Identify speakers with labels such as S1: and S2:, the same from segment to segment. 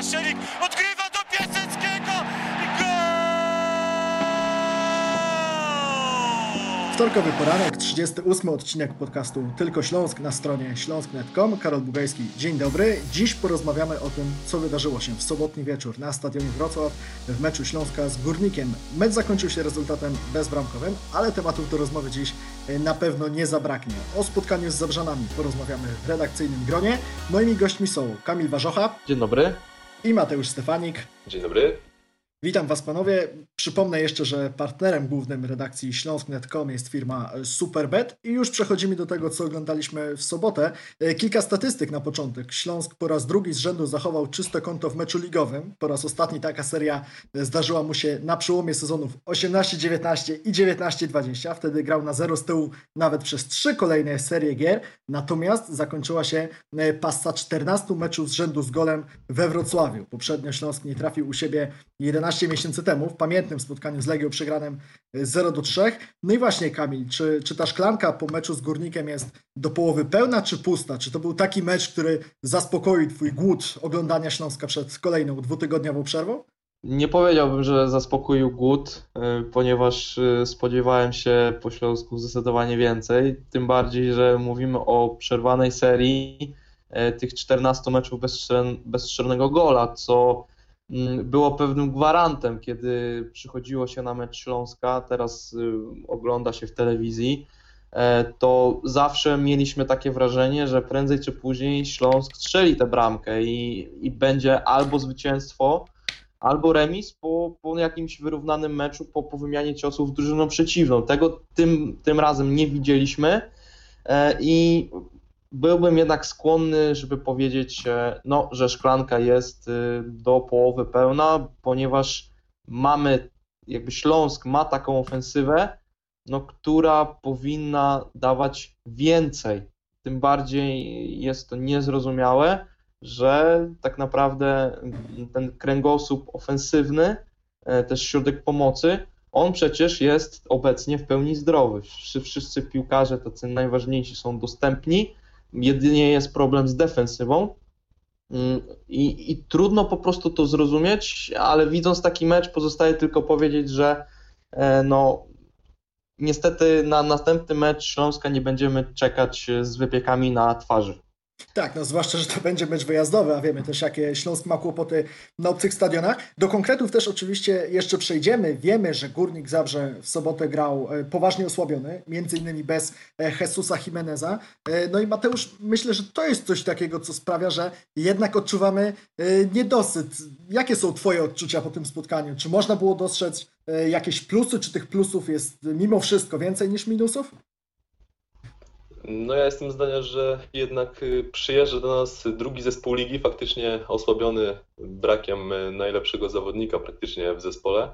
S1: Paszelik odgrywa do Piaseckiego i gol!
S2: Wtorkowy poranek, 38 odcinek podcastu Tylko Śląsk na stronie śląsk.net.com. Karol Bugajski, dzień dobry. Dziś porozmawiamy o tym, co wydarzyło się w sobotni wieczór na stadionie Wrocław w meczu Śląska z Górnikiem. Mecz zakończył się rezultatem bezbramkowym, ale tematów do rozmowy dziś e, na pewno nie zabraknie. O spotkaniu z Zabrzanami porozmawiamy w redakcyjnym gronie. Moimi gośćmi są Kamil Warzocha
S3: Dzień dobry.
S2: I Mateusz Stefanik.
S4: Dzień dobry.
S2: Witam Was panowie. Przypomnę jeszcze, że partnerem głównym redakcji śląsk.net.com jest firma Superbet i już przechodzimy do tego, co oglądaliśmy w sobotę. E, Kilka statystyk na początek. Śląsk po raz drugi z rzędu zachował czyste konto w meczu ligowym. Po raz ostatni taka seria e, zdarzyła mu się na przełomie sezonów 18-19 i 19-20. Wtedy grał na zero z tyłu nawet przez trzy kolejne serie gier. Natomiast zakończyła się e, pasa 14 meczów z rzędu z golem we Wrocławiu. Poprzednio Śląsk nie trafił u siebie 11 miesięcy temu w pamiętnym spotkaniu z Legią przegranym 0 do 3. No i właśnie Kamil, czy, czy ta szklanka po meczu z Górnikiem jest do połowy pełna czy pusta? Czy to był taki mecz, który zaspokoił twój głód oglądania Śląska przed kolejną dwutygodniową przerwą?
S3: Nie powiedziałbym, że zaspokoił głód, y, ponieważ y, spodziewałem się po Śląsku zdecydowanie więcej. Tym bardziej, że mówimy o przerwanej serii tych 14 meczów bez, bez strzelnego gola, co było pewnym gwarantem, kiedy przychodziło się na mecz Śląska, teraz y, ogląda się w telewizji, e, to zawsze mieliśmy takie wrażenie, że prędzej czy później Śląsk strzeli tę bramkę i, i będzie albo zwycięstwo, albo remis po, po jakimś wyrównanym meczu, po, po wymianie ciosów drużyną przeciwną. Tego tym, tym razem nie widzieliśmy e, i byłbym jednak skłonny, żeby powiedzieć, e, no, że szklanka jest y, do połowy pełna, ponieważ mamy, jakby Śląsk ma taką ofensywę, no, która powinna dawać więcej. Tym bardziej jest to niezrozumiałe, że tak naprawdę ten kręgosłup ofensywny, e, też środek pomocy, on przecież jest obecnie w pełni zdrowy. Wszyscy, wszyscy piłkarze tacy najważniejsi są dostępni, jedynie jest problem z defensywą. Mm, I, I trudno po prostu to zrozumieć, ale widząc taki mecz, pozostaje tylko powiedzieć, że e, no, niestety na następny mecz Śląska nie będziemy czekać z wypiekami na twarzy.
S2: Tak, no zwłaszcza, że to będzie mecz wyjazdowy, a wiemy też, jakie Śląsk ma kłopoty na obcych stadionach. Do konkretów też oczywiście jeszcze przejdziemy. Wiemy, że Górnik Zabrze w sobotę grał e, poważnie osłabiony, między innymi bez e, Jesusa Jimeneza. E, No i Mateusz, myślę, że to jest coś takiego, co sprawia, że jednak odczuwamy niedosyt. Jakie są Twoje odczucia po tym spotkaniu? Czy można było dostrzec jakieś plusy, czy tych plusów jest mimo wszystko więcej niż minusów?
S4: No ja jestem zdania, że jednak y, przyjeżdża do nas drugi zespół ligi, faktycznie osłabiony brakiem y, najlepszego zawodnika praktycznie w zespole.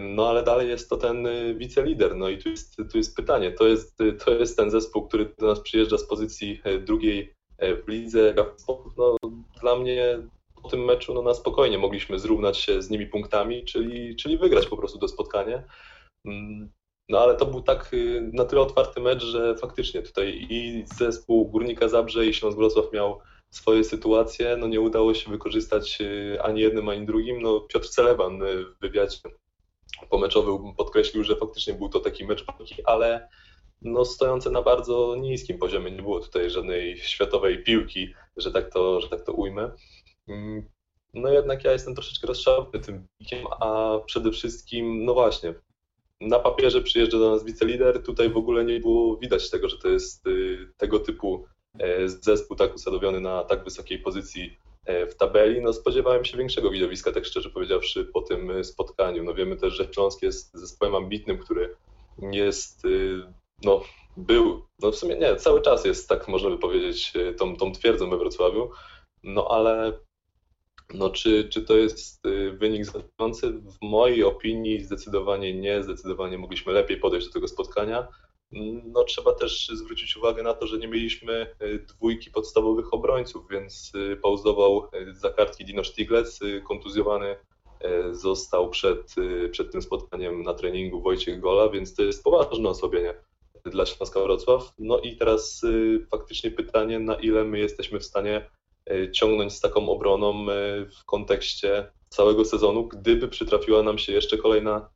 S4: No ale dalej jest to ten y, wicelider. No i tu jest, tu jest pytanie. To jest, to jest ten zespół, który do nas przyjeżdża z pozycji drugiej w lidze. No, dla mnie po tym meczu no, na spokojnie mogliśmy zrównać się z nimi punktami, czyli, czyli wygrać po prostu to spotkanie. No ale to był tak y, na tyle otwarty mecz, że faktycznie tutaj i zespół Górnika Zabrze i Śląsk Wrocław miał swoje sytuacje, no nie udało się wykorzystać y, ani jednym, ani drugim. No Piotr Celeban y, w wywiadzie pomeczowym podkreślił, że faktycznie był to taki mecz walki, ale no stojący na bardzo niskim poziomie, nie było tutaj żadnej światowej piłki, że tak to, że tak to ujmę. Mm, No jednak ja jestem troszeczkę rozczarowany tym wynikiem, a przede wszystkim, no właśnie, na papierze przyjeżdża do nas wicelider, tutaj w ogóle nie było widać tego, że to jest y, tego typu e, zespół tak usadowiony na tak wysokiej pozycji e, w tabeli. No spodziewałem się większego widowiska, tak szczerze powiedziawszy, po tym y, spotkaniu. No wiemy też, że Śląsk jest zespołem ambitnym, który jest, y, no był, no w sumie nie, cały czas jest, tak można by powiedzieć, tą, tą twierdzą we Wrocławiu, no ale no czy, czy to jest y, wynik zadowalający? W mojej opinii zdecydowanie nie, zdecydowanie mogliśmy lepiej podejść do tego spotkania. No trzeba też zwrócić uwagę na to, że nie mieliśmy y, dwójki podstawowych obrońców, więc y, pauzował za kartki Dino Stiglec, kontuzjowany został przed, przed tym spotkaniem na treningu Wojciech Gola, więc to jest poważne osłabienie dla Śląska Wrocław. No i teraz faktycznie pytanie, na ile my jesteśmy w stanie ciągnąć z taką obroną w kontekście całego sezonu, gdyby przytrafiła nam się jeszcze kolejna,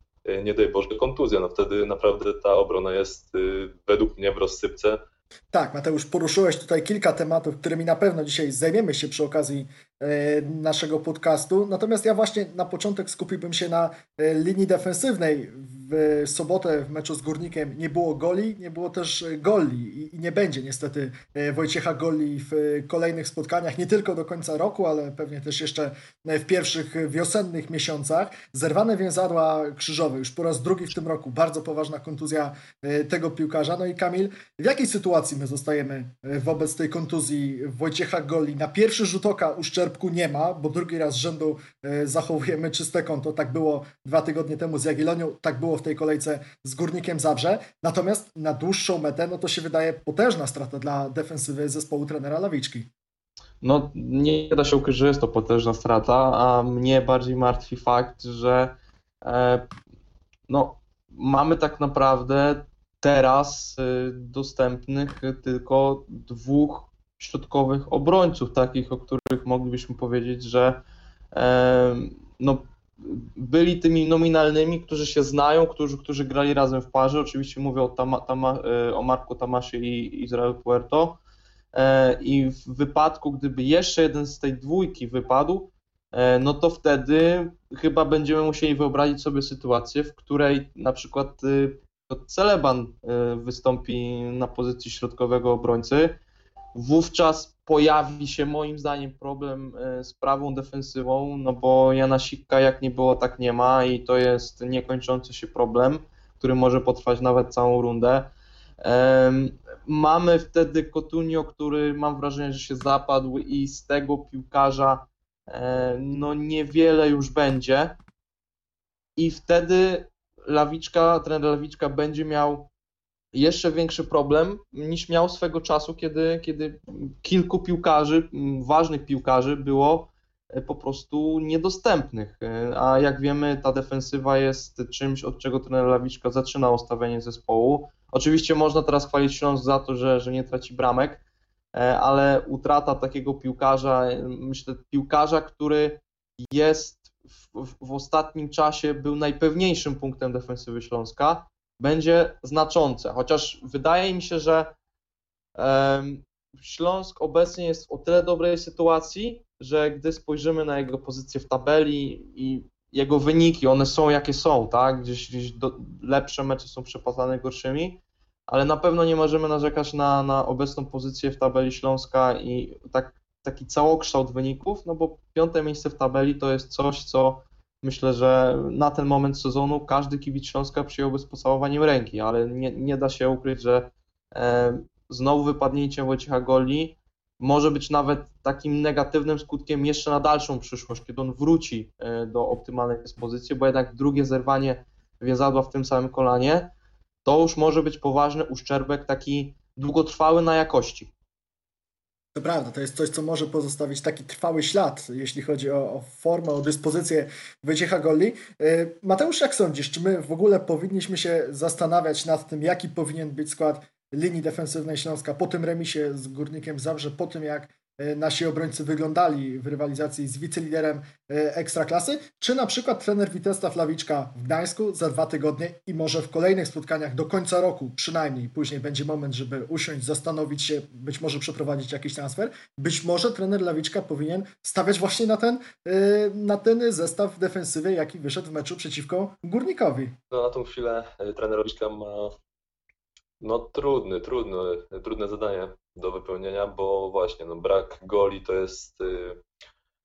S4: nie daj Boże, kontuzja. No wtedy naprawdę ta obrona jest według mnie w rozsypce
S2: tak, Mateusz, poruszyłeś tutaj kilka tematów, którymi na pewno dzisiaj zajmiemy się przy okazji naszego podcastu. Natomiast ja właśnie na początek skupiłbym się na e, linii defensywnej. W sobotę w meczu z Górnikiem nie było goli, nie było też goli i nie będzie niestety e, Wojciecha Goli w kolejnych spotkaniach, nie tylko do końca roku, ale pewnie też jeszcze w pierwszych wiosennych miesiącach. Zerwane więzadła krzyżowe już po raz drugi w tym roku, bardzo poważna kontuzja tego piłkarza. No i Kamil, w jakiej sytuacji my zostajemy e, wobec tej kontuzji Wojciecha Goli. Na pierwszy rzut oka nie ma, bo drugi raz z rzędu e, zachowujemy czyste konto. Tak było dwa tygodnie temu z Jagiellonią, tak było w tej kolejce z Górnikiem Zabrze. Natomiast na dłuższą metę, no to się wydaje potężna strata dla defensywy zespołu trenera Lawiczki.
S3: No nie da się ukryć, że jest to potężna strata, a mnie bardziej martwi fakt, że e, no, mamy tak naprawdę teraz y, dostępnych tylko dwóch środkowych obrońców, takich, o których moglibyśmy powiedzieć, że no, byli tymi nominalnymi, którzy się znają, którzy, którzy grali razem w parze. Oczywiście mówię o, Tama, Tama, y, o Marku Tamasie i Izrael Puerto. E, I w wypadku, gdyby jeszcze jeden z tej dwójki wypadł, e, no to wtedy chyba będziemy musieli wyobrazić sobie sytuację, w której na przykład y, Celeban y, wystąpi na pozycji środkowego obrońcy, wówczas pojawi się moim zdaniem problem y, z prawą defensywą, no bo Jana Sikka jak nie było, tak nie ma i to jest niekończący się problem, który może potrwać nawet całą rundę. Mamy wtedy Kotunio, który mam wrażenie, że się zapadł i z tego piłkarza no niewiele już będzie. I wtedy Lawiczka, trener Lawiczka będzie miał jeszcze większy problem niż miał swego czasu, kiedy, kiedy kilku piłkarzy, ważnych piłkarzy było e, po prostu niedostępnych. E, a jak wiemy, ta defensywa jest czymś, od czego trener Lawiczka zaczyna ustawienie zespołu. Oczywiście można teraz chwalić Śląsk za to, że, że nie traci bramek, e, ale utrata takiego piłkarza, myślę, piłkarza, który jest w, w ostatnim czasie był najpewniejszym punktem defensywy Śląska, będzie znaczące. Chociaż wydaje mi się, że Śląsk obecnie jest w o tyle dobrej sytuacji, że gdy spojrzymy na jego pozycję w tabeli i jego wyniki, one są jakie są, tak? Gdzieś, gdzieś do, lepsze mecze są przepasane gorszymi, ale na pewno nie możemy narzekać na, na obecną pozycję w tabeli Śląska i tak taki całokształt wyników, no bo piąte miejsce w tabeli to jest coś, co myślę, że na ten moment sezonu każdy kibic Śląska przyjąłby z pocałowaniem ręki, ale nie, nie da się ukryć, że e, znowu wypadnięcie Wojciecha Goli może być nawet takim negatywnym skutkiem jeszcze na dalszą przyszłość, kiedy on wróci e, do optymalnej dyspozycji, bo jednak drugie zerwanie więzadła w tym samym kolanie to już może być poważny uszczerbek taki długotrwały na jakości.
S2: To prawda, to jest coś, co może pozostawić taki trwały ślad, jeśli chodzi o, o formę, o dyspozycję Wojciecha Golli. E, Mateusz, jak sądzisz, czy my w ogóle powinniśmy się zastanawiać nad tym, jaki powinien być skład linii defensywnej Śląska po tym remisie z Górnikiem Zabrze, po tym jak nasi obrońcy wyglądali w rywalizacji z wiceliderem e, Ekstraklasy, czy na przykład trener Witesta Flawiczka w Gdańsku za dwa tygodnie i może w kolejnych spotkaniach do końca roku przynajmniej, później będzie moment, żeby usiąść, zastanowić się, być może przeprowadzić jakiś transfer, być może trener Lawiczka powinien stawiać właśnie na ten, e, na ten zestaw defensywy, jaki wyszedł w meczu przeciwko Górnikowi.
S4: No na tą chwilę trener Lawiczka ma no trudny, trudny, trudne zadanie do wypełnienia, bo właśnie no, brak goli to jest, y,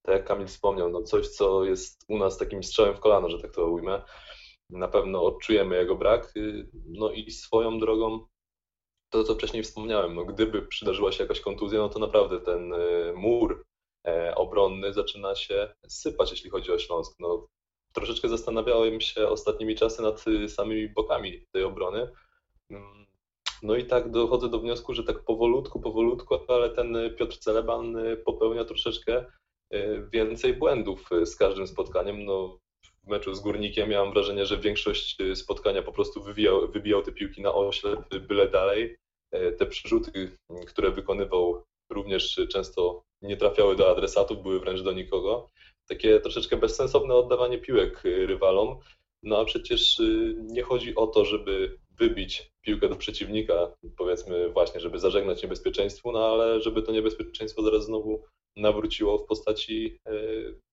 S4: tak jak Kamil wspomniał, no coś, co jest u nas takim strzałem w kolano, że tak to ujmę. Na pewno odczujemy jego brak. Y, no i swoją drogą, to co wcześniej wspomniałem, no gdyby przydarzyła się jakaś kontuzja, no to naprawdę ten y, mur e, obronny zaczyna się sypać, jeśli chodzi o Śląsk. No, troszeczkę zastanawiałem się ostatnimi czasy nad samymi bokami tej obrony. No i tak dochodzę do wniosku, że tak powolutku, powolutku, ale ten Piotr Celeban y, popełnia troszeczkę y, więcej błędów y, z każdym spotkaniem. No, w meczu z Górnikiem miałem wrażenie, że większość spotkania po prostu wybijał, wybijał te piłki na oślep, byle dalej. Te przerzuty, które wykonywał również często nie trafiały do adresatów, były wręcz do nikogo. Takie troszeczkę bezsensowne oddawanie piłek rywalom. No a przecież nie chodzi o to, żeby wybić piłkę do przeciwnika, powiedzmy właśnie, żeby zażegnać niebezpieczeństwo, no ale żeby to niebezpieczeństwo zaraz znowu nawróciło w postaci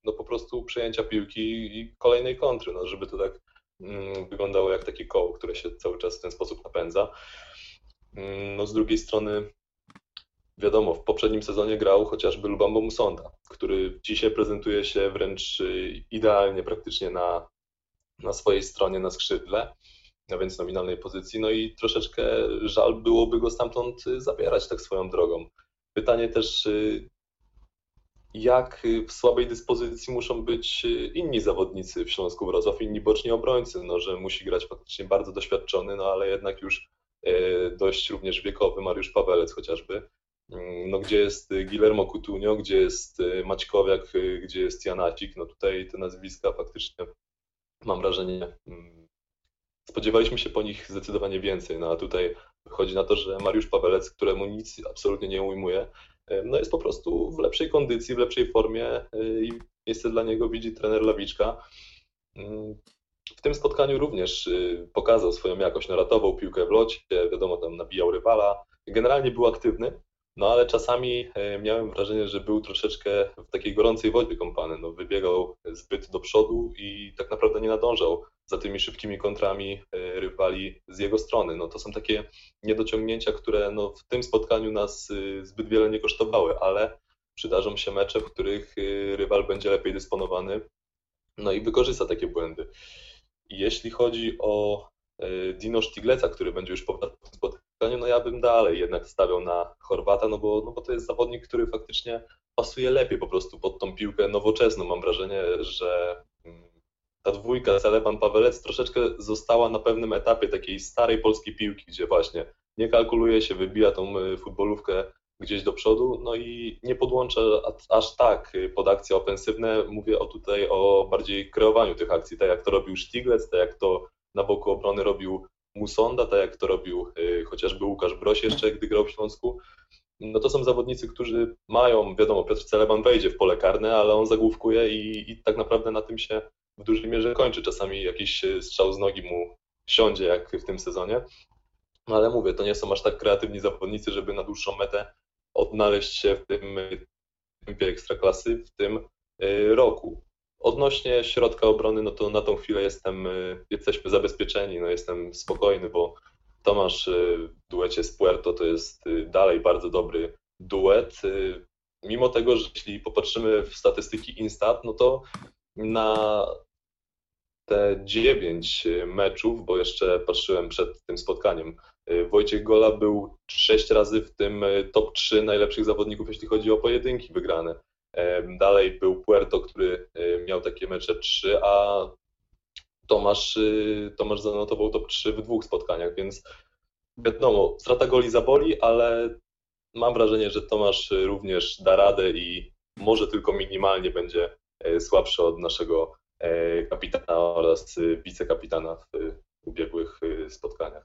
S4: no po prostu przejęcia piłki i kolejnej kontry, no żeby to tak mm, wyglądało jak takie koło, które się cały czas w ten sposób napędza. Mm, no z drugiej strony wiadomo, w poprzednim sezonie grał chociażby Lubambo Musonda, który dzisiaj prezentuje się wręcz y, idealnie praktycznie na, na swojej stronie na skrzydle, a więc nominalnej pozycji, no i troszeczkę żal byłoby go stamtąd zabierać tak swoją drogą. Pytanie też, y, jak w słabej dyspozycji muszą być inni zawodnicy w Śląsku Wrocław, inni boczni obrońcy, no, że musi grać faktycznie bardzo doświadczony, no ale jednak już dość również wiekowy Mariusz Pawelec chociażby. Mm, no, gdzie jest Guillermo Coutinho, gdzie jest Maćkowiak, gdzie jest Janacik, no tutaj te nazwiska faktycznie mam wrażenie mm, spodziewaliśmy się po nich zdecydowanie więcej, no a tutaj wychodzi na to, że Mariusz Pawelec, któremu nic absolutnie nie ujmuje, no jest po prostu w lepszej kondycji, w lepszej formie i miejsce dla niego widzi trener Lawiczka. Mm, w tym spotkaniu również y, pokazał swoją jakość, naratował piłkę w locie, wiadomo, tam nabijał rywala, generalnie był aktywny, no ale czasami e, miałem wrażenie, że był troszeczkę w takiej gorącej wodzie kąpany. No, wybiegał zbyt do przodu i tak naprawdę nie nadążał za tymi szybkimi kontrami e, rywali z jego strony. No, to są takie niedociągnięcia, które no, w tym spotkaniu nas e, zbyt wiele nie kosztowały, ale przydarzą się mecze, w których rywal będzie lepiej dysponowany no i wykorzysta takie błędy. Jeśli chodzi o Dino Sztigleca, który będzie już po spotkaniu, no ja bym dalej jednak stawiał na Chorwata, no bo, no bo to jest zawodnik, który faktycznie pasuje lepiej po prostu pod tą piłkę nowoczesną. Mam wrażenie, że mm, ta dwójka Celeban Pawelec troszeczkę została na pewnym etapie takiej starej polskiej piłki, gdzie właśnie nie kalkuluje się, wybija tą y, futbolówkę gdzieś do przodu, no i nie podłącza aż tak y, pod akcje ofensywne. Mówię o tutaj o bardziej kreowaniu tych akcji, tak jak to robił Stiglec, tak jak to na boku obrony robił Musonda, tak jak to robił y, chociażby Łukasz Broś jeszcze, gdy grał w Śląsku. No to są zawodnicy, którzy mają, wiadomo, Piotr Celeban wejdzie w pole karne, ale on zagłówkuje i, i tak naprawdę na tym się w dużej mierze kończy. Czasami jakiś y, strzał z nogi mu siądzie, jak w tym sezonie. No ale mówię, to nie są aż tak kreatywni zawodnicy, żeby na dłuższą metę odnaleźć się w tym y, tempie ekstraklasy w tym roku. Odnośnie środka obrony, no to na tą chwilę jestem, y, jesteśmy zabezpieczeni, no jestem spokojny, bo Tomasz y, w duecie z Puerto to jest y, dalej bardzo dobry duet. Mimo tego, że jeśli popatrzymy w statystyki Instat, no to na te dziewięć meczów, bo jeszcze patrzyłem przed tym spotkaniem, Wojciech Gola był sześć razy w tym top 3 najlepszych zawodników, jeśli chodzi o pojedynki wygrane. Dalej był Puerto, który miał takie mecze 3, a Tomasz, y, Tomasz zanotował top 3 w dwóch spotkaniach, więc wiadomo, strata goli zaboli, ale mam wrażenie, że Tomasz również da radę i może tylko minimalnie będzie e, słabszy od naszego e, kapitana oraz wicekapitana w ubiegłych y, spotkaniach.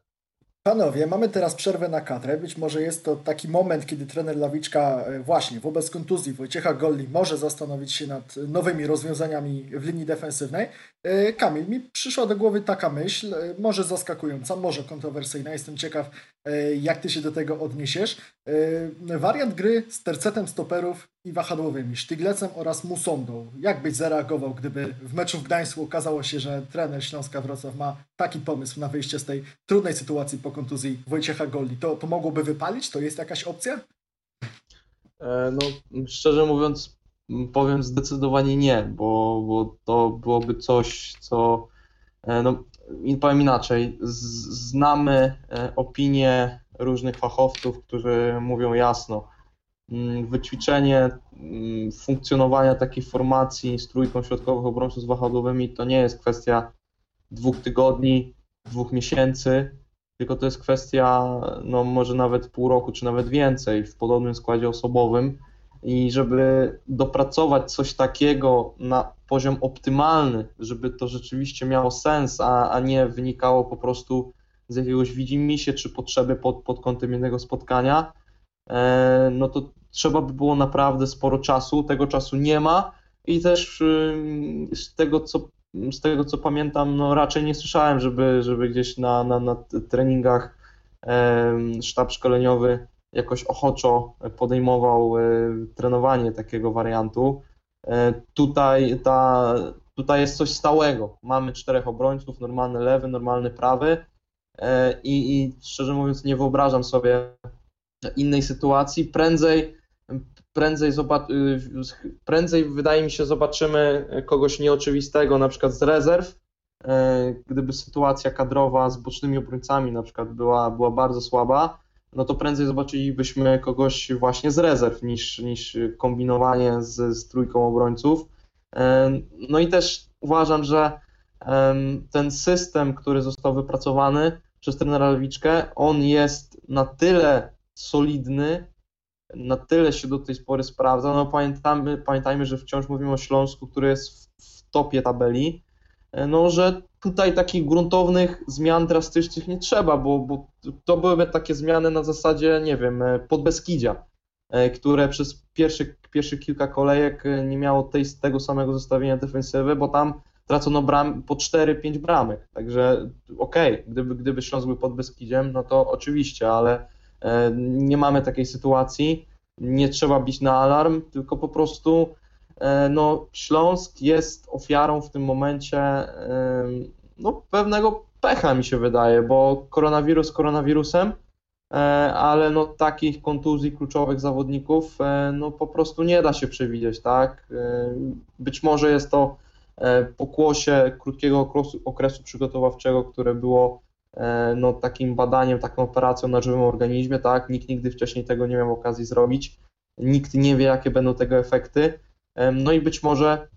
S2: Panowie, mamy teraz przerwę na kadrę. Być może jest to taki moment, kiedy trener Lawiczka e, właśnie wobec kontuzji Wojciecha Golli może zastanowić się nad nowymi rozwiązaniami w linii defensywnej. E, Kamil, mi przyszła do głowy taka myśl, e, może zaskakująca, może kontrowersyjna. Jestem ciekaw, jak ty się do tego odniesiesz. Wariant gry z tercetem stoperów i wahadłowymi, Sztyglecem oraz Musondą. Jak byś zareagował, gdyby w meczu w Gdańsku okazało się, że trener Śląska Wrocław ma taki pomysł na wyjście z tej trudnej sytuacji po kontuzji Wojciecha Golli? To, to mogłoby wypalić? To jest jakaś opcja?
S3: E, no, szczerze mówiąc, powiem zdecydowanie nie, bo, bo to byłoby coś, co. E, no, powiem inaczej. Znamy e, opinie różnych fachowców, którzy mówią jasno, Mm, wyćwiczenie mm, funkcjonowania takiej formacji z trójką środkowych obrońców z wahadłowymi to nie jest kwestia dwóch tygodni, dwóch miesięcy, tylko to jest kwestia no może nawet pół roku, czy nawet więcej w podobnym składzie osobowym i żeby dopracować coś takiego na poziom optymalny, żeby to rzeczywiście miało sens, a, a nie wynikało po prostu z jakiegoś widzimisię czy potrzeby pod, pod kątem jednego spotkania, e, no to trzeba by było naprawdę sporo czasu, tego czasu nie ma i też z tego co, z tego, co pamiętam, no raczej nie słyszałem, żeby, żeby gdzieś na, na, na treningach sztab szkoleniowy jakoś ochoczo podejmował trenowanie takiego wariantu. Tutaj, ta, tutaj jest coś stałego. Mamy czterech obrońców, normalny lewy, normalny prawy i, i szczerze mówiąc nie wyobrażam sobie innej sytuacji. Prędzej prędzej, y, prędzej wydaje mi się zobaczymy kogoś nieoczywistego, na przykład z rezerw, e, gdyby sytuacja kadrowa z bocznymi obrońcami na przykład była, była bardzo słaba, no to prędzej zobaczylibyśmy kogoś właśnie z rezerw niż, niż kombinowanie z, z trójką obrońców. No i też uważam, że ten system, który został wypracowany przez trenera Lewiczkę, on jest na tyle solidny, na tyle się do tej pory sprawdza. No pamiętamy, pamiętajmy, że wciąż mówimy o Śląsku, który jest w, w topie tabeli, e, no że tutaj takich gruntownych zmian drastycznych nie trzeba, bo, bo to byłyby takie zmiany na zasadzie, nie wiem, e, podbeskidzia, e, które przez pierwszy, pierwszych kilka kolejek nie miało tej, tego samego zestawienia defensywy, bo tam tracono bram, po 4-5 bramek, także okej, okay, gdyby, gdyby Śląsk był pod Beskidziem, no to oczywiście, ale E, nie mamy takiej sytuacji, nie trzeba bić na alarm, tylko po prostu e, no, Śląsk jest ofiarą w tym momencie e, no, pewnego pecha mi się wydaje, bo koronawirus koronawirusem, ale no, takich kontuzji kluczowych zawodników no, po prostu nie da się przewidzieć, tak? Być może jest to pokłosie krótkiego okresu, okresu przygotowawczego, które było E, no, takim badaniem, taką operacją na żywym organizmie, tak? Nikt nigdy wcześniej tego nie miał okazji zrobić. Nikt nie wie, jakie będą tego efekty. No i być może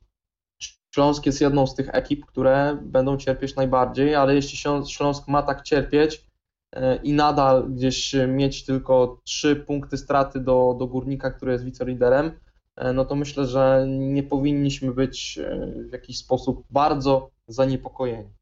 S3: Śląsk jest jedną z tych ekip, które będą cierpieć najbardziej, ale jeśli Śląsk ma tak cierpieć e, i nadal gdzieś mieć tylko trzy punkty straty do, do górnika, który jest wiceliderem, e, no to myślę, że nie powinniśmy być w jakiś sposób bardzo zaniepokojeni.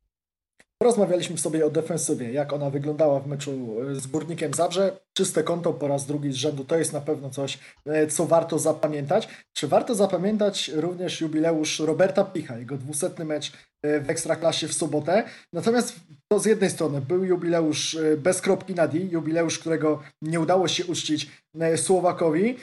S2: Porozmawialiśmy sobie o defensywie, jak ona wyglądała w meczu e, z Górnikiem Zabrze. Czyste konto po raz drugi z rzędu to jest na pewno coś, e, co warto zapamiętać. Czy warto zapamiętać również jubileusz Roberta Picha, jego dwusetny mecz e, w Ekstraklasie w sobotę? Natomiast to z jednej strony był jubileusz bez kropki na D, jubileusz, którego nie udało się uczcić Słowakowi.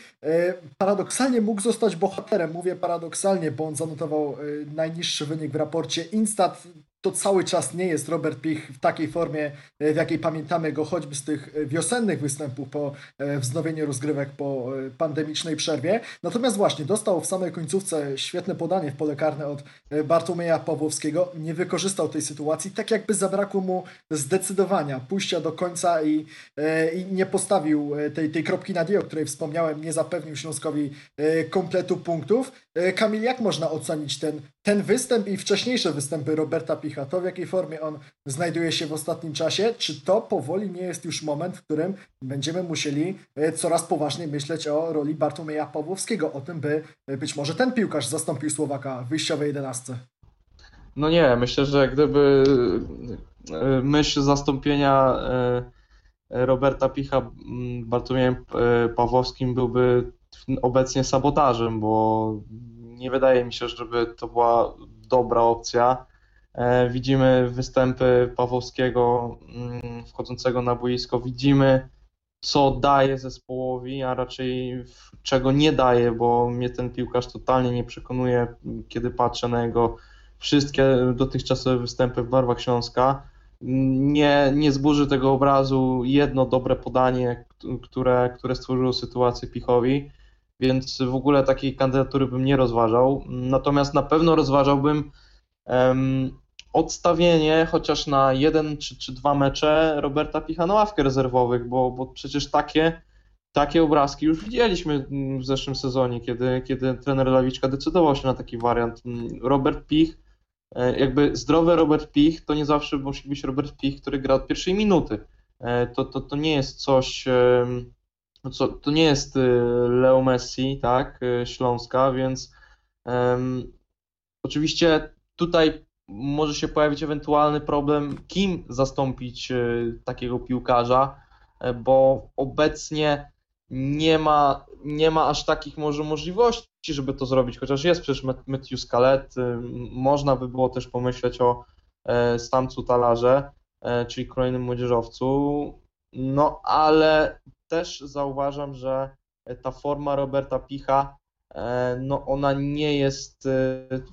S2: Paradoksalnie mógł zostać bohaterem. Mówię paradoksalnie, bo on zanotował najniższy wynik w raporcie Instat to cały czas nie jest Robert Pich w takiej formie, e, w jakiej pamiętamy go choćby z tych e, wiosennych występów po e, wznowieniu rozgrywek po pandemicznej przerwie. Natomiast właśnie dostał w samej końcówce świetne podanie w pole karne od Bartłomieja Pawłowskiego. Nie wykorzystał tej sytuacji, tak jakby zabrakło mu zdecydowania, pójścia do końca i, i nie postawił tej, tej kropki na D, o której wspomniałem, nie zapewnił Śląskowi kompletu punktów. Kamil, jak można ocenić ten, ten występ i wcześniejsze występy Roberta Picha to w jakiej formie on znajduje się w ostatnim czasie, czy to powoli nie jest już moment, w którym będziemy musieli e, coraz poważniej myśleć o roli Bartłomieja Pawłowskiego, o tym, by e, być może ten piłkarz zastąpił Słowaka w wyjściowej jedenastce?
S3: No nie, myślę, że gdyby e, myśl zastąpienia Roberta Picha Bartłomiejem Pawłowskim byłby obecnie sabotażem, bo nie wydaje mi się, żeby to była dobra opcja. E, widzimy występy Pawłowskiego mm, wchodzącego na boisko, widzimy co daje zespołowi, a raczej czego nie daje, bo mnie ten piłkarz totalnie nie przekonuje, kiedy patrzę na jego wszystkie dotychczasowe występy w barwach Śląska. Nie, nie zburzy tego obrazu jedno dobre podanie, które, które stworzyło sytuację Pichowi, więc w ogóle takiej kandydatury bym nie rozważał. Natomiast na pewno rozważałbym odstawienie chociaż na jeden czy, czy dwa mecze Roberta Picha na ławkę rezerwowych, bo, bo przecież takie, takie obrazki już widzieliśmy w zeszłym sezonie, kiedy, kiedy trener Lawiczka decydował się na taki wariant. Robert Pich, e, jakby zdrowy Robert Pich to nie zawsze musi być Robert Pich, który gra od pierwszej minuty. E, to, to, to nie jest coś, co, to nie jest e, Leo Messi, tak, Śląska, więc um, oczywiście tutaj może się pojawić ewentualny problem, kim zastąpić e, takiego piłkarza, e, bo obecnie nie ma, nie ma aż takich może możliwości, żeby to zrobić, chociaż jest przecież Matthew Scalet, można by było też pomyśleć o Stamcu Talarze, czyli kolejnym młodzieżowcu, no ale też zauważam, że ta forma Roberta Picha E, no ona nie jest e,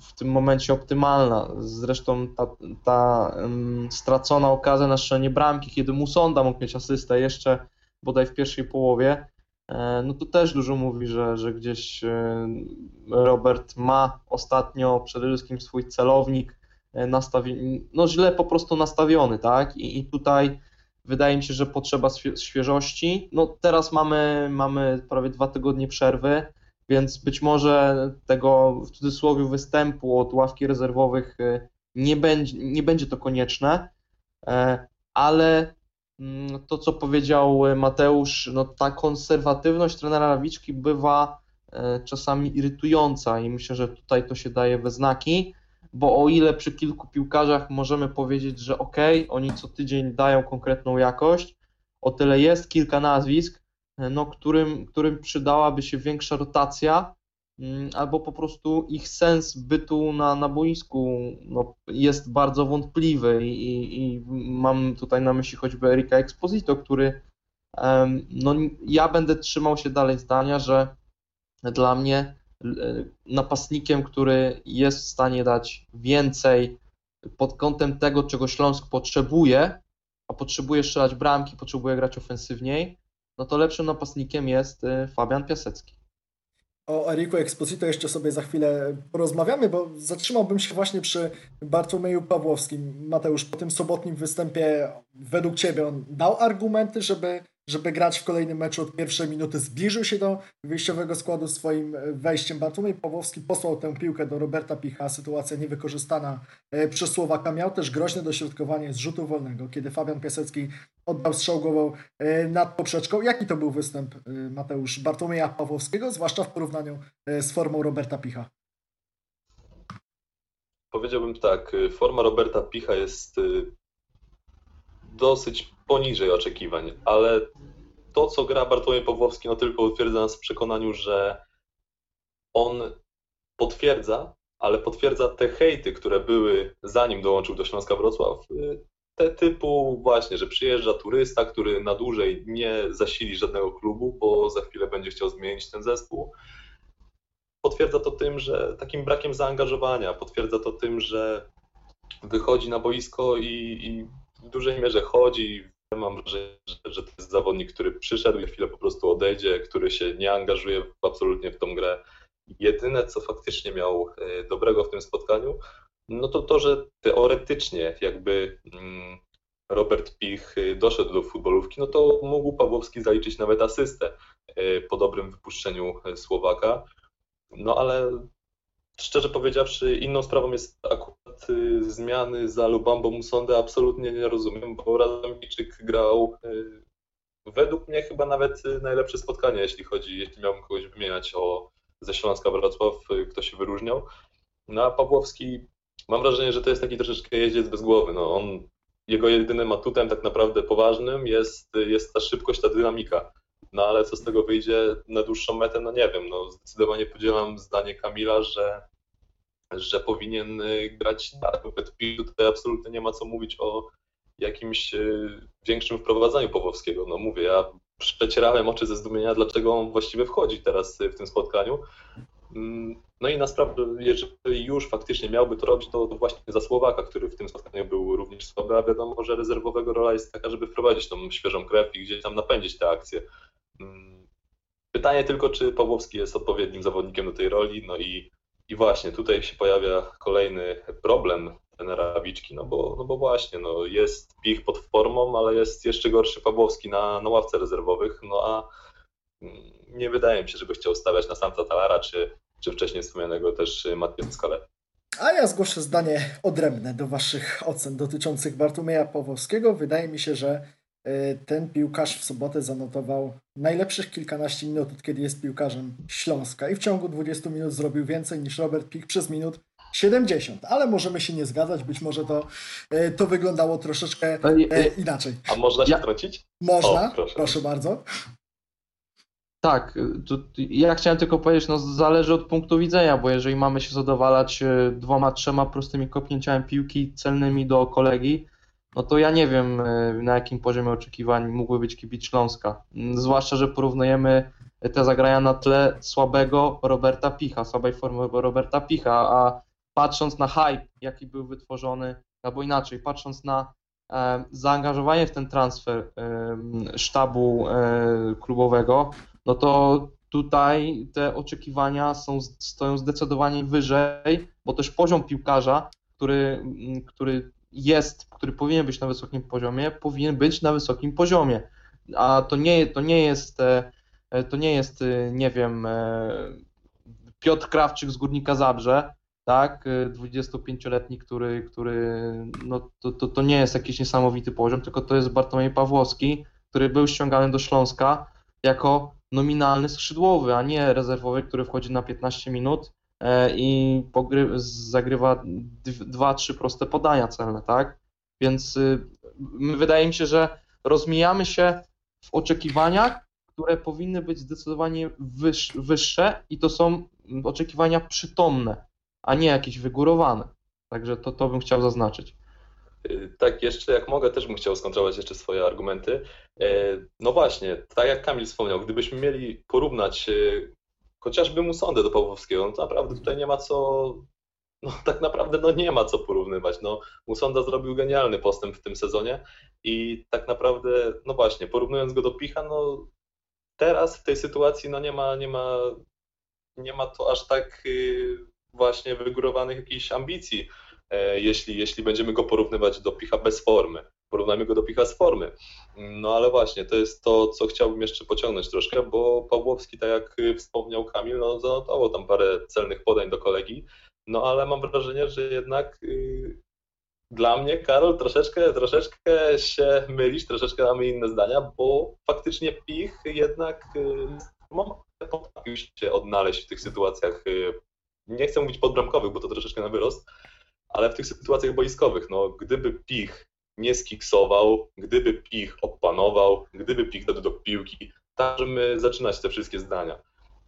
S3: w tym momencie optymalna. Zresztą ta, ta stracona okazja na strzelanie bramki, kiedy Musonda mógł mieć asystę jeszcze bodaj w pierwszej połowie, e, no to też dużo mówi, że, że gdzieś Robert ma ostatnio przede wszystkim swój celownik nastawiony, no źle po prostu nastawiony, tak? I, i tutaj wydaje mi się, że potrzeba świeżości. No teraz mamy, mamy prawie dwa tygodnie przerwy więc być może tego w cudzysłowie występu od ławki rezerwowych y, nie będzie, nie będzie to konieczne, e, ale mm, to, co powiedział Mateusz, no ta konserwatywność trenera Lawiczki bywa e, czasami irytująca i myślę, że tutaj to się daje we znaki, bo o ile przy kilku piłkarzach możemy powiedzieć, że ok, oni co tydzień dają konkretną jakość, o tyle jest kilka nazwisk, no, którym, którym przydałaby się większa rotacja, mm, albo po prostu ich sens bytu na, na boisku no, jest bardzo wątpliwy i, i mam tutaj na myśli choćby Erika Exposito, który no, ja będę trzymał się dalej zdania, że dla mnie e, napastnikiem, który jest w stanie dać więcej pod kątem tego, czego Śląsk potrzebuje, a potrzebuje strzelać bramki, potrzebuje grać ofensywniej, no to lepszym napastnikiem jest y, Fabian Piasecki.
S2: O Eriku Exposito jeszcze sobie za chwilę porozmawiamy, bo zatrzymałbym się właśnie przy Bartłomieju Pawłowskim. Mateusz, po tym sobotnim występie według Ciebie on dał argumenty, żeby żeby grać w kolejnym meczu od pierwszej minuty. Zbliżył się do wyjściowego składu swoim wejściem. Bartłomiej Pawłowski posłał tę piłkę do Roberta Picha. Sytuacja niewykorzystana e, przez Słowaka. Miał też groźne dośrodkowanie z rzutu wolnego, kiedy Fabian Piasecki oddał strzał głową e, nad poprzeczką. Jaki to był występ e, Mateusz Bartłomieja Pawłowskiego, zwłaszcza w porównaniu z formą Roberta Picha?
S4: Powiedziałbym tak, forma Roberta Picha jest dosyć poniżej oczekiwań, ale to, co gra Bartłomiej Pawłowski, no tylko utwierdza nas w przekonaniu, że on potwierdza, ale potwierdza te hejty, które były zanim dołączył do Śląska Wrocław, te typu właśnie, że przyjeżdża turysta, który na dłużej nie zasili żadnego klubu, bo za chwilę będzie chciał zmienić ten zespół. Potwierdza to tym, że takim brakiem zaangażowania, potwierdza to tym, że wychodzi na boisko i, i w dużej mierze chodzi. Mam wrażenie, że, że to jest zawodnik, który przyszedł i chwilę po prostu odejdzie, który się nie angażuje absolutnie w tą grę. Jedyne, co faktycznie miał e, dobrego w tym spotkaniu, no to to, że teoretycznie jakby mm, Robert Pich e, doszedł do futbolówki, no to mógł Pawłowski zaliczyć nawet asystę e, po dobrym wypuszczeniu Słowaka. No ale szczerze powiedziawszy, inną sprawą jest akurat y, zmiany za Lubambo Musondę. Absolutnie nie rozumiem, bo Radomijczyk grał y, według mnie chyba nawet y, najlepsze spotkanie, jeśli chodzi, jeśli miałbym kogoś wymieniać o ze Śląska Wrocław, kto się wyróżniał. No a Pawłowski, mam wrażenie, że to jest taki troszeczkę jeździec bez głowy. No, on, jego jedynym atutem tak naprawdę poważnym jest, jest ta szybkość, ta dynamika. No ale co z tego wyjdzie na dłuższą metę, no nie wiem. No, zdecydowanie podzielam zdanie Kamila, że że powinien y, grać dalej. Tutaj absolutnie nie ma co mówić o jakimś y, większym wprowadzaniu Pawłowskiego. No mówię, ja przecierałem oczy ze zdumienia, dlaczego on właściwie wchodzi teraz y, w tym spotkaniu. Mm, no i na sprawę, jeżeli już faktycznie miałby to robić, to właśnie za Słowaka, który w tym spotkaniu był również słaby, a wiadomo, że rezerwowego rola jest taka, żeby wprowadzić tą świeżą krew i gdzieś tam napędzić te akcje. Mm, pytanie tylko, czy Pawłowski jest odpowiednim zawodnikiem do tej roli, no i i właśnie tutaj się pojawia kolejny problem trenera Wiczki, no bo, no bo właśnie, no jest Pich pod formą, ale jest jeszcze gorszy Pawłowski na, na ławce rezerwowych, no a mm, nie wydaje mi się, żeby chciał stawiać na Santa Talara, czy, czy wcześniej wspomnianego też Matthew Skale.
S2: A ja zgłoszę zdanie odrębne do Waszych ocen dotyczących Bartłomieja Pawłowskiego. Wydaje mi się, że ten piłkarz w sobotę zanotował najlepszych kilkanaście minut, od kiedy jest piłkarzem Śląska i w ciągu 20 minut zrobił więcej niż Robert Pik przez minut 70, ale możemy się nie zgadzać, być może to, e, to wyglądało troszeczkę e, inaczej.
S4: A można się ja... wtrącić?
S2: Można, o, proszę. proszę bardzo.
S3: Tak, to, ja chciałem tylko powiedzieć, no zależy od punktu widzenia, bo jeżeli mamy się zadowalać dwoma, trzema prostymi kopnięciami piłki celnymi do kolegi, no to ja nie wiem e, na jakim poziomie oczekiwań mógłby być kibic Śląska. Mm, zwłaszcza, że porównujemy te zagrania na tle słabego Roberta Picha, słabej formy Roberta Picha, a patrząc na hype, jaki był wytworzony, albo inaczej, patrząc na e, zaangażowanie w ten transfer sztabu e, klubowego, no to tutaj te oczekiwania są, stoją zdecydowanie wyżej, bo też poziom piłkarza, który, który jest, który powinien być na wysokim poziomie, powinien być na wysokim poziomie. A to nie, to nie jest, e, to nie jest, e, nie wiem, e, Piotr Krawczyk z Górnika Zabrze, tak, 25-letni, który, który no to, to, to nie jest jakiś niesamowity poziom, tylko to jest Bartłomiej Pawłowski, który był ściągany do Śląska jako nominalny skrzydłowy, a nie rezerwowy, który wchodzi na 15 minut i pogry- zagrywa dwa, trzy proste podania celne, tak? Więc y, wydaje mi się, że rozmijamy się w oczekiwaniach, które powinny być zdecydowanie wyż- wyższe i to są oczekiwania przytomne, a nie jakieś wygórowane. Także to, to bym chciał zaznaczyć.
S4: Y, tak, jeszcze jak mogę, też bym chciał skontrolować jeszcze swoje argumenty. Y, no właśnie, tak jak Kamil wspomniał, gdybyśmy mieli porównać chociażby mu sądę do Pawłowskiego, no to naprawdę tutaj nie ma co, no tak naprawdę no nie ma co porównywać. No, Musonda zrobił genialny postęp w tym sezonie i tak naprawdę, no właśnie, porównując go do Picha, no teraz w tej sytuacji no nie ma, nie ma, nie ma to aż tak właśnie wygórowanych jakichś ambicji E, jeśli, jeśli będziemy go porównywać do Picha bez formy. Porównajmy go do Picha z formy. No ale właśnie, to jest to, co chciałbym jeszcze pociągnąć troszkę, bo Pawłowski, tak jak wspomniał Kamil, no zanotował tam parę celnych podań do kolegi, no ale mam wrażenie, że jednak yy, dla mnie, Karol, troszeczkę, troszeczkę się mylisz, troszeczkę mamy inne zdania, bo faktycznie Pich jednak yy, potrafił się odnaleźć w tych sytuacjach, yy, nie chcę mówić podbramkowych, bo to troszeczkę na wyrost, ale w tych sytuacjach boiskowych, no gdyby Pich nie skiksował, gdyby Pich opanował, gdyby Pich dał do piłki, tak możemy zaczynać te wszystkie zdania.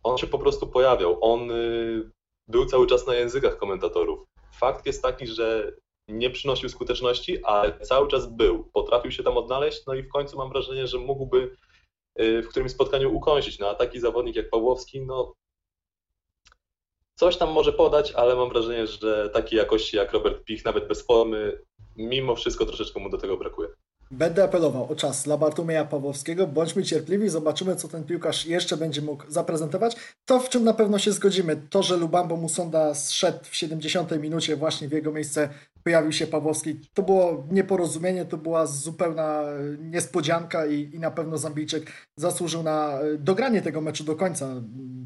S4: On się po prostu pojawiał, on y, był cały czas na językach komentatorów. Fakt jest taki, że nie przynosił skuteczności, ale cały czas był, potrafił się tam odnaleźć, no i w końcu mam wrażenie, że mógłby y, w którymś spotkaniu ukąsić. No a taki zawodnik jak Pawłowski, no coś tam może podać, ale mam wrażenie, że takiej jakości jak Robert Pich, nawet bez formy, mimo wszystko troszeczkę mu do tego brakuje.
S2: Będę apelował o czas dla Bartłomieja Pawłowskiego. Bądźmy cierpliwi, zobaczymy, co ten piłkarz jeszcze będzie mógł zaprezentować. To, w czym na pewno się zgodzimy, to, że Lubambo Musonda zszedł w 70 minucie właśnie w jego miejsce pojawił się Pawłowski. To było nieporozumienie, to była zupełna niespodzianka i, i na pewno Zambijczyk zasłużył na e, dogranie tego meczu do końca.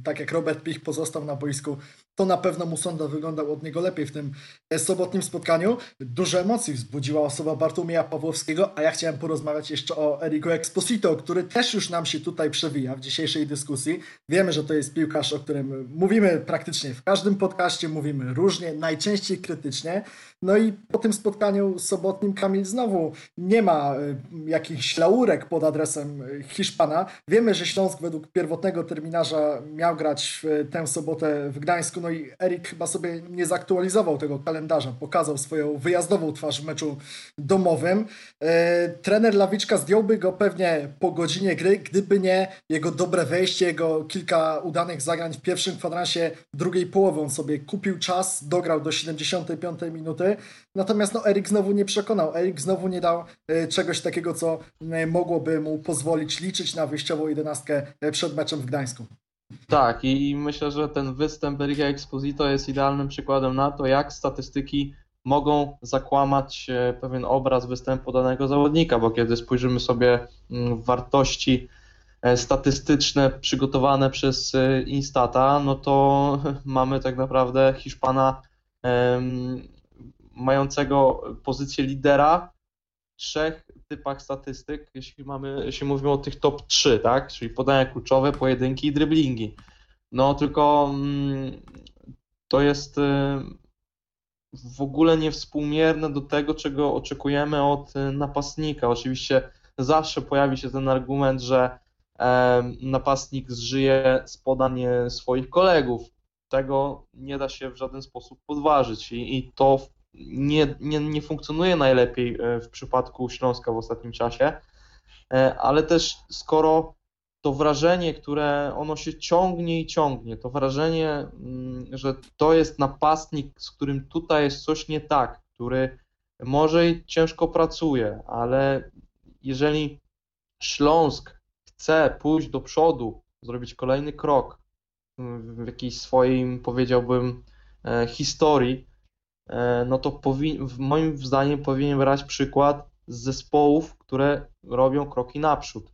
S2: Tak jak Robert Pich pozostał na boisku, to na pewno Musonda wyglądał od niego lepiej w tym e, sobotnim spotkaniu. Dużo emocji wzbudziła osoba Bartłomieja Pawłowskiego, a ja chciałem porozmawiać jeszcze o Erico Exposito, który też już nam się tutaj przewija w dzisiejszej dyskusji. Wiemy, że to jest piłkarz, o którym mówimy praktycznie w każdym podcaście, mówimy różnie, najczęściej krytycznie. No i po tym spotkaniu sobotnim Kamil znowu nie ma y, jakichś laurek pod adresem y, Hiszpana. Wiemy, że Śląsk według pierwotnego terminarza miał grać w tę sobotę w Gdańsku, no i Erik chyba sobie nie zaktualizował tego kalendarza, pokazał swoją wyjazdową twarz w meczu domowym. Trener Lawiczka zdjąłby go pewnie po godzinie gry, gdyby nie jego dobre wejście, jego kilka udanych zagrań w pierwszym kwadransie drugiej połowy. On sobie kupił czas, dograł do 75 minuty. Natomiast no, Erik znowu nie przekonał. Erik znowu nie dał e, czegoś takiego, co e, mogłoby mu pozwolić liczyć na wyjściową jedenastkę e, przed meczem w Gdańsku.
S3: Tak, i myślę, że ten występ Erika Exposito jest idealnym przykładem na to, jak statystyki mogą zakłamać pewien obraz występu danego zawodnika, bo kiedy spojrzymy sobie mm, w wartości statystyczne przygotowane przez Instata, no to mamy tak naprawdę Hiszpana mającego pozycję lidera w trzech typach statystyk, jeśli mamy, jeśli mówimy o tych top 3, tak? Czyli podania kluczowe, pojedynki i driblingi. No tylko mm, to jest y, w ogóle niewspółmierne do tego, czego oczekujemy od y, napastnika. Oczywiście zawsze pojawi się ten argument, że napastnik zżyje z podań swoich kolegów. Tego nie da się w żaden sposób podważyć i, i to nie, nie, nie funkcjonuje najlepiej w przypadku Śląska w ostatnim czasie, ale też skoro to wrażenie, które ono się ciągnie i ciągnie, to wrażenie, mm, że to jest napastnik, z którym tutaj jest coś nie tak, który może ciężko pracuje, ale jeżeli Śląsk chce pójść do przodu, zrobić kolejny krok w jakiejś swoim, powiedziałbym, e, historii, e, no to powi- moim zdaniem powinien brać przykład z zespołów, które robią kroki naprzód.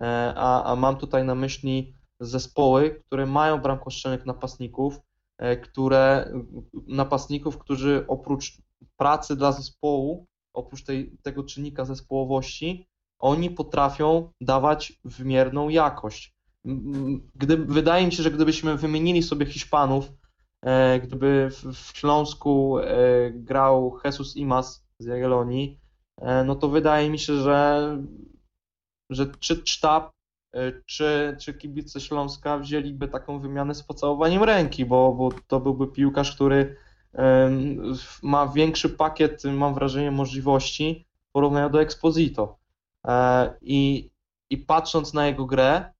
S3: E, a, a mam tutaj na myśli zespoły, które mają bramkostrzelnych napastników, które napastników, którzy oprócz pracy dla zespołu, oprócz tej, tego czynnika zespołowości, oni potrafią dawać wymierną jakość. Gdy, wydaje mi się, że gdybyśmy wymienili sobie Hiszpanów, e, gdyby w, Śląsku e, grał Jesus Imas z Jagiellonii, e, no to wydaje mi się, że, że czy sztab, e, czy, czy kibice Śląska wzięliby taką wymianę z pocałowaniem ręki, bo, bo to byłby piłkarz, który ma większy pakiet, mam wrażenie, możliwości w porównaniu do Exposito. E, I, i patrząc na jego grę, e,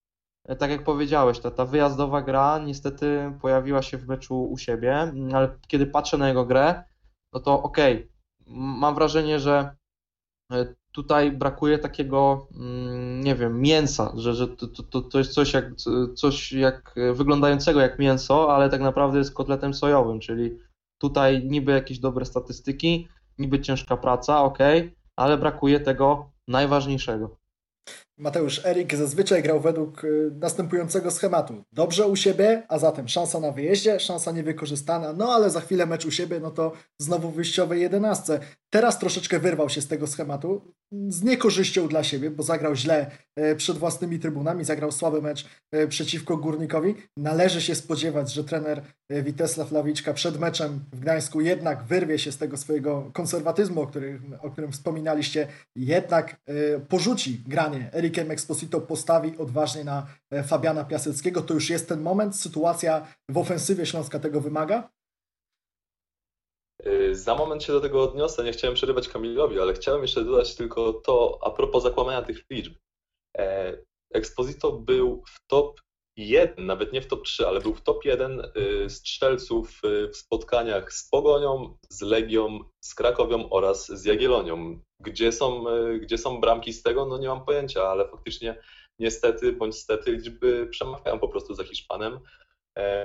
S3: tak jak powiedziałeś, ta, ta wyjazdowa gra niestety pojawiła się w meczu u siebie, ale kiedy patrzę na jego grę, no to okej, okay, mam wrażenie, że e, tutaj brakuje takiego, mm, nie wiem, mięsa, że, że to, to, to jest coś jak, coś jak wyglądającego jak mięso, ale tak naprawdę jest kotletem sojowym, czyli Tutaj niby jakieś dobre statystyki, niby ciężka praca, ok, ale brakuje tego najważniejszego.
S2: Mateusz Erik zazwyczaj grał według y, następującego schematu. Dobrze u siebie, a zatem szansa na wyjeździe, szansa niewykorzystana, no ale za chwilę mecz u siebie, no to znowu wyjściowej jedenastce. Teraz troszeczkę wyrwał się z tego schematu, z niekorzyścią dla siebie, bo zagrał źle e, przed własnymi trybunami, zagrał słaby mecz e, przeciwko Górnikowi. Należy się spodziewać, że trener Witesław Lawiczka przed meczem w Gdańsku jednak wyrwie się z tego swojego konserwatyzmu, o którym, o którym wspominaliście, jednak porzuci granie. Erikiem Exposito postawi odważnie na Fabiana Piaseckiego. To już jest ten moment, sytuacja w ofensywie Śląska tego wymaga?
S4: Y, za moment się do tego odniosę, nie chciałem przerywać Kamilowi, ale chciałem jeszcze dodać tylko to a propos zakłamania tych liczb. E, Exposito był w top 1, nawet nie w top 3, ale był w top 1 y, strzelców w spotkaniach z Pogonią, z Legią, z Krakowią oraz z Jagiellonią. Gdzie są, gdzie są bramki z tego, no nie mam pojęcia, ale faktycznie niestety bądź stety liczby przemawiają po prostu za Hiszpanem.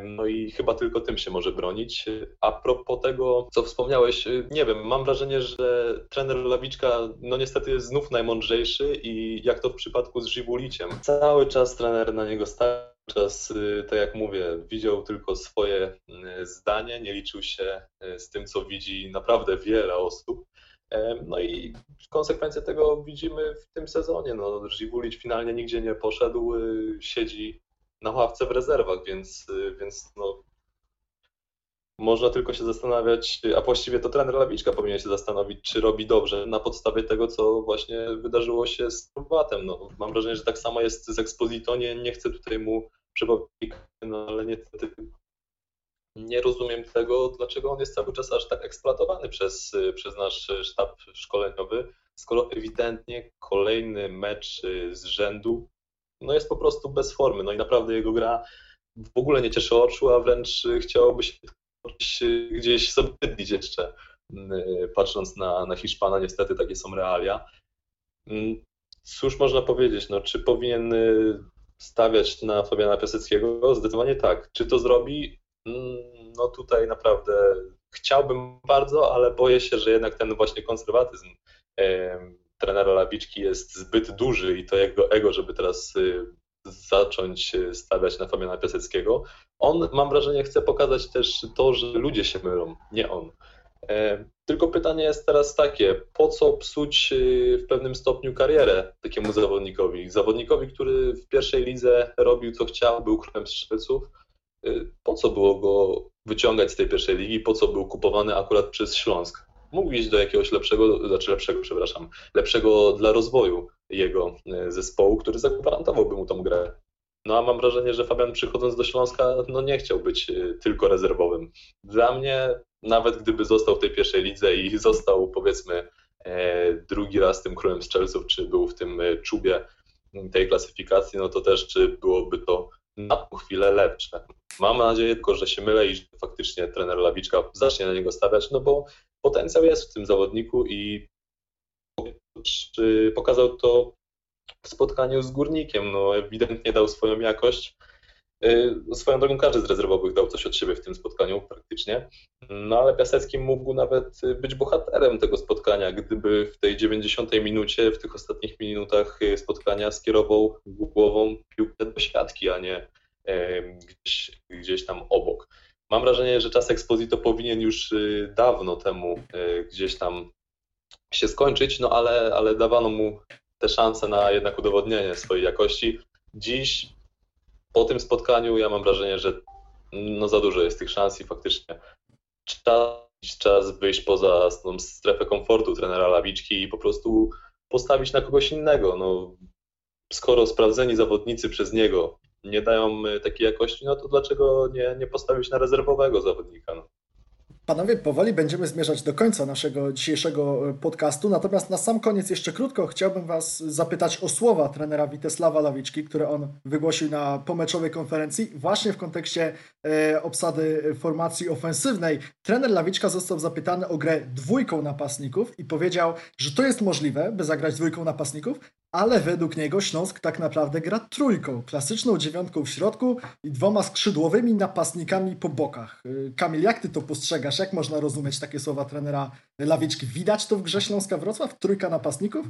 S4: No i chyba tylko tym się może bronić. A propos tego, co wspomniałeś, nie wiem, mam wrażenie, że trener Lawiczka no niestety jest znów najmądrzejszy i jak to w przypadku z Żywuliciem. Cały czas trener na niego stał, czas, y, tak jak mówię, widział tylko swoje zdanie, nie liczył się z tym, co widzi naprawdę wiele osób. No i konsekwencje tego widzimy w tym sezonie. No, Żywulić finalnie nigdzie nie poszedł, siedzi na ławce w rezerwach, więc, więc no, można tylko się zastanawiać, a właściwie to trener Lawiczka powinien się zastanowić, czy robi dobrze na podstawie tego, co właśnie wydarzyło się z Turbatem. No, mam wrażenie, że tak samo jest z Exposito, nie, nie chcę tutaj mu przypomnieć, no ale niestety nie rozumiem tego, dlaczego on jest cały czas aż tak eksploatowany przez, przez nasz sztab szkoleniowy, skoro ewidentnie kolejny mecz z rzędu no jest po prostu bez formy. No i naprawdę jego gra w ogóle nie cieszy oczu, a wręcz chciałoby się gdzieś bydlić jeszcze, mm, patrząc na, na Hiszpana. Niestety takie są realia. Mm, cóż można powiedzieć, no, czy powinien y, stawiać na Fabiana Piaseckiego? Zdecydowanie tak. Czy to zrobi? Mm, no tutaj naprawdę chciałbym bardzo, ale boję się, że jednak ten właśnie konserwatyzm trenera Lawiczki jest zbyt duży i to jego ego, żeby teraz y, zacząć y, stawiać na Fabiana Piaseckiego. On, mam wrażenie, chce pokazać też to, że ludzie się mylą, nie on. Tylko pytanie jest teraz takie, po co psuć y, w pewnym stopniu karierę takiemu zawodnikowi? Zawodnikowi, który w pierwszej lidze robił co chciał, był królem strzelców, po co było go wyciągać z tej pierwszej ligi, po co był kupowany akurat przez Śląsk? mógł iść do jakiegoś lepszego, znaczy lepszego, przepraszam, lepszego dla rozwoju jego e, zespołu, który zagwarantowałby mu tą grę. No a mam wrażenie, że Fabian przychodząc do Śląska, no nie chciał być e, tylko rezerwowym. Dla mnie, nawet gdyby został w tej pierwszej lidze i został powiedzmy e, drugi raz tym królem strzelców, czy był w tym czubie tej klasyfikacji, no to też czy byłoby to na tą chwilę lepsze. Mam nadzieję tylko, że się mylę i że faktycznie trener Lawiczka zacznie na niego stawiać, no bo potencjał jest w tym zawodniku i pokazał to w spotkaniu z Górnikiem. No, ewidentnie dał swoją jakość. Y, swoją drogą każdy z rezerwowych dał coś od siebie w tym spotkaniu praktycznie. No ale Piasecki mógł nawet być bohaterem tego spotkania, gdyby w tej 90 minucie, w tych ostatnich minutach spotkania skierował głową piłkę do siatki, a nie gdzieś, gdzieś tam obok. Mam wrażenie, że czas Exposito powinien już y, dawno temu y, gdzieś tam się skończyć, no ale, ale dawano mu te szanse na jednak udowodnienie swojej jakości. Dziś po tym spotkaniu ja mam wrażenie, że no za dużo jest tych szans i faktycznie czas, czas wyjść poza tą strefę komfortu trenera Lawiczki i po prostu postawić na kogoś innego. No, skoro sprawdzeni zawodnicy przez niego nie dają y, takiej jakości, no to dlaczego nie, nie postawić na rezerwowego zawodnika? No?
S2: Panowie, powoli będziemy zmierzać do końca naszego dzisiejszego e, podcastu, natomiast na sam koniec jeszcze krótko chciałbym Was zapytać o słowa trenera Witesława Lawiczki, które on wygłosił na pomeczowej konferencji właśnie w kontekście e, obsady formacji ofensywnej. Trener Lawiczka został zapytany o grę dwójką napastników i powiedział, że to jest możliwe, by zagrać dwójką napastników, ale według niego Śląsk tak naprawdę gra trójką, klasyczną dziewiątką w środku i dwoma skrzydłowymi napastnikami po bokach. E, Kamil, jak Ty to postrzegasz? Jak można rozumieć takie słowa trenera Lawiczki? Widać to w grze Śląska Wrocław? Trójka napastników?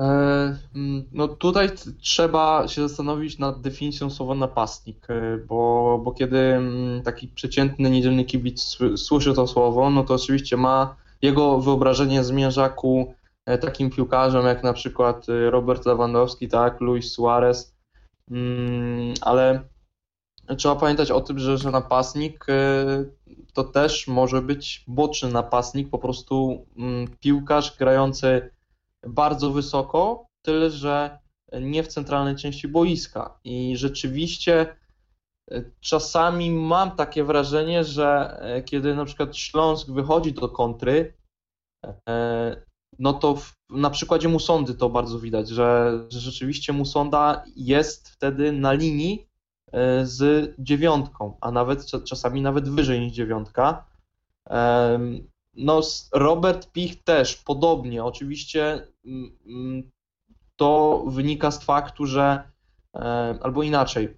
S3: E, mm, no tutaj trzeba się zastanowić nad definicją słowa napastnik, e, bo, bo kiedy mm, taki przeciętny niedzielny kibic słyszy to słowo, no to oczywiście ma jego wyobrażenie zmierza ku takim piłkarzom jak na przykład Robert Lewandowski, tak, Luis Suarez, mm, ale trzeba pamiętać o tym, że, że napastnik to też może być boczny napastnik, po prostu mm, piłkarz grający bardzo wysoko, tyle że nie w centralnej części boiska. I rzeczywiście e, czasami mam takie wrażenie, że e, kiedy na przykład Śląsk wychodzi do kontry, e, no to w, na przykładzie Musondy to bardzo widać, że, że rzeczywiście Musonda jest wtedy na linii E, z dziewiątką, a nawet czasami nawet wyżej niż dziewiątka. No, Robert Pich też podobnie. Oczywiście to wynika z faktu, że albo inaczej.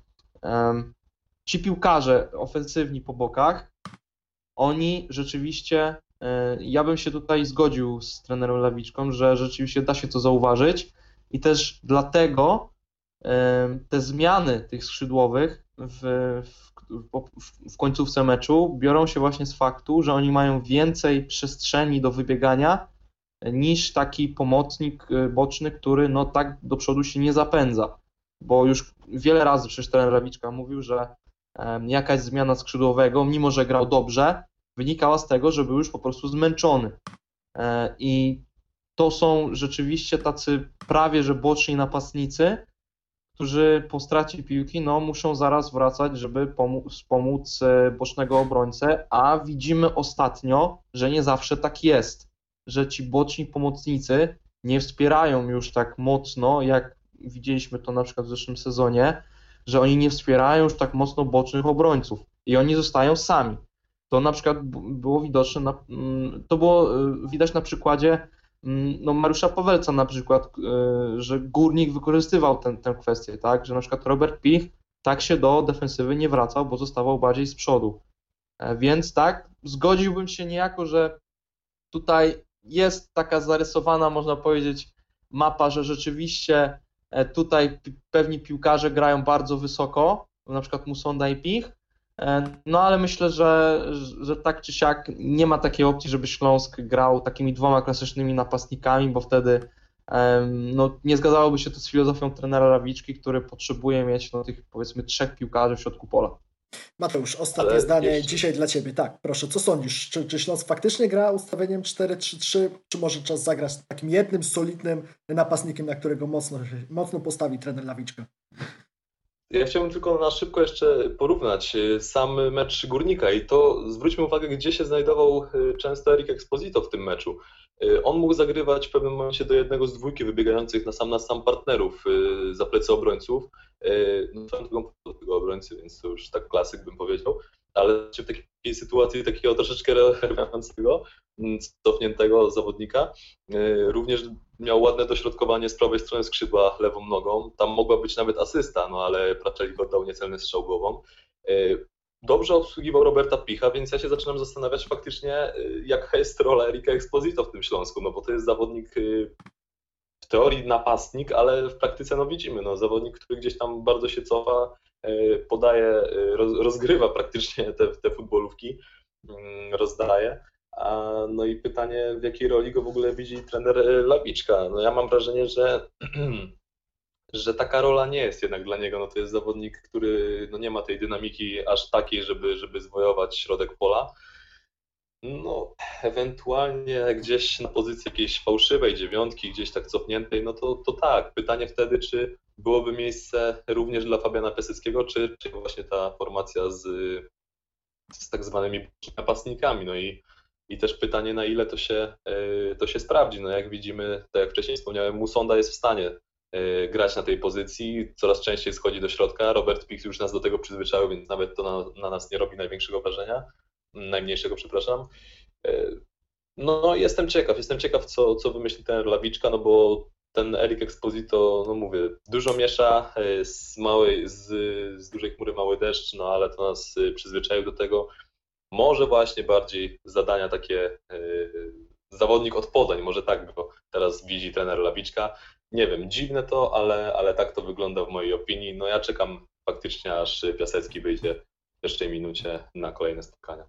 S3: Ci piłkarze ofensywni po bokach, oni rzeczywiście, e, ja bym się tutaj zgodził z trenerem Lawiczką, że rzeczywiście da się to zauważyć i też dlatego te zmiany tych skrzydłowych w, w, w końcówce meczu biorą się właśnie z faktu, że oni mają więcej przestrzeni do wybiegania niż taki pomocnik y, boczny, który no tak do przodu się nie zapędza. Bo już wiele razy przecież trener Rawiczka mówił, że jakaś zmiana skrzydłowego, mimo że grał dobrze, wynikała z tego, że był już po prostu zmęczony. E, I to są rzeczywiście tacy prawie że boczni napastnicy, którzy po stracie piłki no, muszą zaraz wracać, żeby pomóc, pomóc e, bocznego obrońcę, a widzimy ostatnio, że nie zawsze tak jest, że ci boczni pomocnicy nie wspierają już tak mocno, jak widzieliśmy to na przykład w zeszłym sezonie, że oni nie wspierają już tak mocno bocznych obrońców i oni zostają sami. To na przykład było widoczne, na, mm, to było e, widać na przykładzie Mm, no Mariusza Pawelca na przykład, e, że Górnik wykorzystywał ten, tę kwestię, tak, że na przykład Robert Pich tak się do defensywy nie wracał, bo zostawał bardziej z przodu. E, więc tak, zgodziłbym się niejako, że tutaj jest taka zarysowana, można powiedzieć, mapa, że rzeczywiście e, tutaj pewni piłkarze grają bardzo wysoko, na przykład Musonda i Pich, no ale myślę, że, że tak czy siak nie ma takiej opcji, żeby Śląsk grał takimi dwoma klasycznymi napastnikami, bo wtedy no, nie zgadzałoby się to z filozofią trenera Rawiczki, który potrzebuje mieć no, tych powiedzmy trzech piłkarzy w środku pola.
S2: Mateusz, ostatnie
S4: Ale
S2: zdanie
S4: jeszcze-
S2: dzisiaj dla Ciebie. Tak, proszę, co sądzisz? Czy, czy Śląsk faktycznie gra ustawieniem 4-3-3, czy może czas zagrać takim jednym solidnym napastnikiem, na którego mocno, mocno postawi trener Lawiczka?
S4: Ja chciałbym tylko na szybko jeszcze porównać y, sam mecz Górnika i to zwróćmy uwagę, gdzie się znajdował y, często Erik Exposito w tym meczu. Y, On mógł zagrywać w pewnym momencie do jednego z dwójki wybiegających na sam na sam partnerów y, za plecy obrońców. Y, No, do tego obrońcy, więc to już tak klasyk bym powiedział. Ale w takiej sytuacji takiego troszeczkę reagującego, mm, cofniętego zawodnika, również miał ładne dośrodkowanie z prawej strony skrzydła lewą nogą. Tam mogła być nawet asysta, no ale Praczelik oddał niecelny strzał głową. Dobrze obsługiwał Roberta Picha, więc ja się zaczynam zastanawiać faktycznie, y, jaka jest rola Erika Exposito w tym Śląsku, no bo to jest zawodnik y, w teorii napastnik, ale w praktyce no widzimy, no zawodnik, który gdzieś tam bardzo się cofa, y, podaje, roz- rozgrywa praktycznie te, te futbolówki, mm, rozdaje. A, no i pytanie, w jakiej roli go w ogóle widzi trener Lawiczka? No ja mam wrażenie, że, że taka rola nie jest jednak dla niego. No to jest zawodnik, który no nie ma tej dynamiki aż takiej, żeby, żeby zwojować środek pola. No, ewentualnie gdzieś na pozycji jakiejś fałszywej dziewiątki, gdzieś tak cofniętej, no to, to tak. Pytanie wtedy, czy byłoby miejsce również dla Fabiana Piaseckiego, czy, czy właśnie ta formacja z, z tak zwanymi napastnikami. No i i też pytanie, na ile to się, y, to się sprawdzi. No jak widzimy, tak jak wcześniej wspomniałem, Musonda jest w stanie grać na tej pozycji, coraz częściej schodzi do środka. Robert Pix już nas do tego przyzwyczaił, więc nawet to na, na nas nie robi największego wrażenia, najmniejszego, przepraszam. Y, No jestem ciekaw, jestem ciekaw, co, co wymyśli ten Lawiczka, no bo ten Erik Exposito, no mówię, dużo miesza y, z małej, z, z dużej chmury mały deszcz, no ale to nas przyzwyczaił do tego. Może właśnie bardziej zadania takie yy, zawodnik od podań, może tak go teraz widzi trener Lawiczka. Nie wiem, dziwne to, ale, ale tak to wygląda w mojej opinii. No ja czekam faktycznie, aż Piasecki wyjdzie w pierwszej minucie na kolejne spotkania.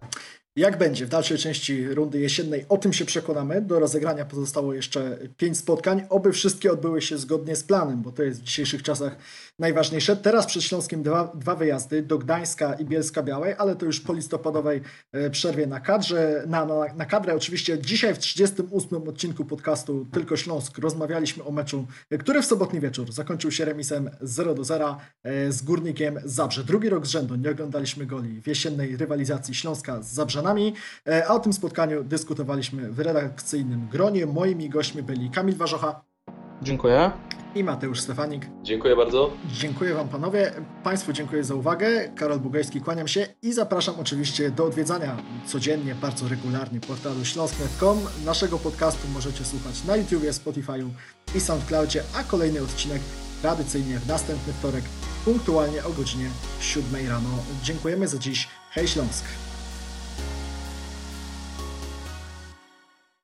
S2: Jak będzie w dalszej części rundy jesiennej, o tym się przekonamy. Do rozegrania pozostało jeszcze pięć spotkań. Oby wszystkie odbyły się zgodnie z planem, bo to jest w dzisiejszych czasach najważniejsze. Teraz przed Śląskiem dwa, dwa wyjazdy do Gdańska i Bielska Białej, ale to już po listopadowej e, przerwie na kadrze, na, na, na kadrę. Oczywiście dzisiaj w 38 odcinku podcastu Tylko Śląsk rozmawialiśmy o meczu, który w sobotni wieczór zakończył się remisem 0 do 0 e, z Górnikiem Zabrze. Drugi rok z rzędu nie oglądaliśmy goli w jesiennej rywalizacji Śląska z Zabrzanami, e, a o tym spotkaniu dyskutowaliśmy w redakcyjnym gronie. Moimi gośćmi byli Kamil Warzocha
S3: Dziękuję.
S2: i Mateusz Stefanik.
S4: Dziękuję bardzo.
S2: Dziękuję Wam panowie, Państwu dziękuję za uwagę. Karol Bugajski, kłaniam się i zapraszam oczywiście do odwiedzania codziennie, bardzo regularnie portalu śląsk.com. Naszego podcastu możecie słuchać na YouTubie, Spotify'u i SoundCloudzie, a kolejny odcinek tradycyjnie w następny wtorek, punktualnie o godzinie 7 rano. Dziękujemy za dziś. Hej Śląsk!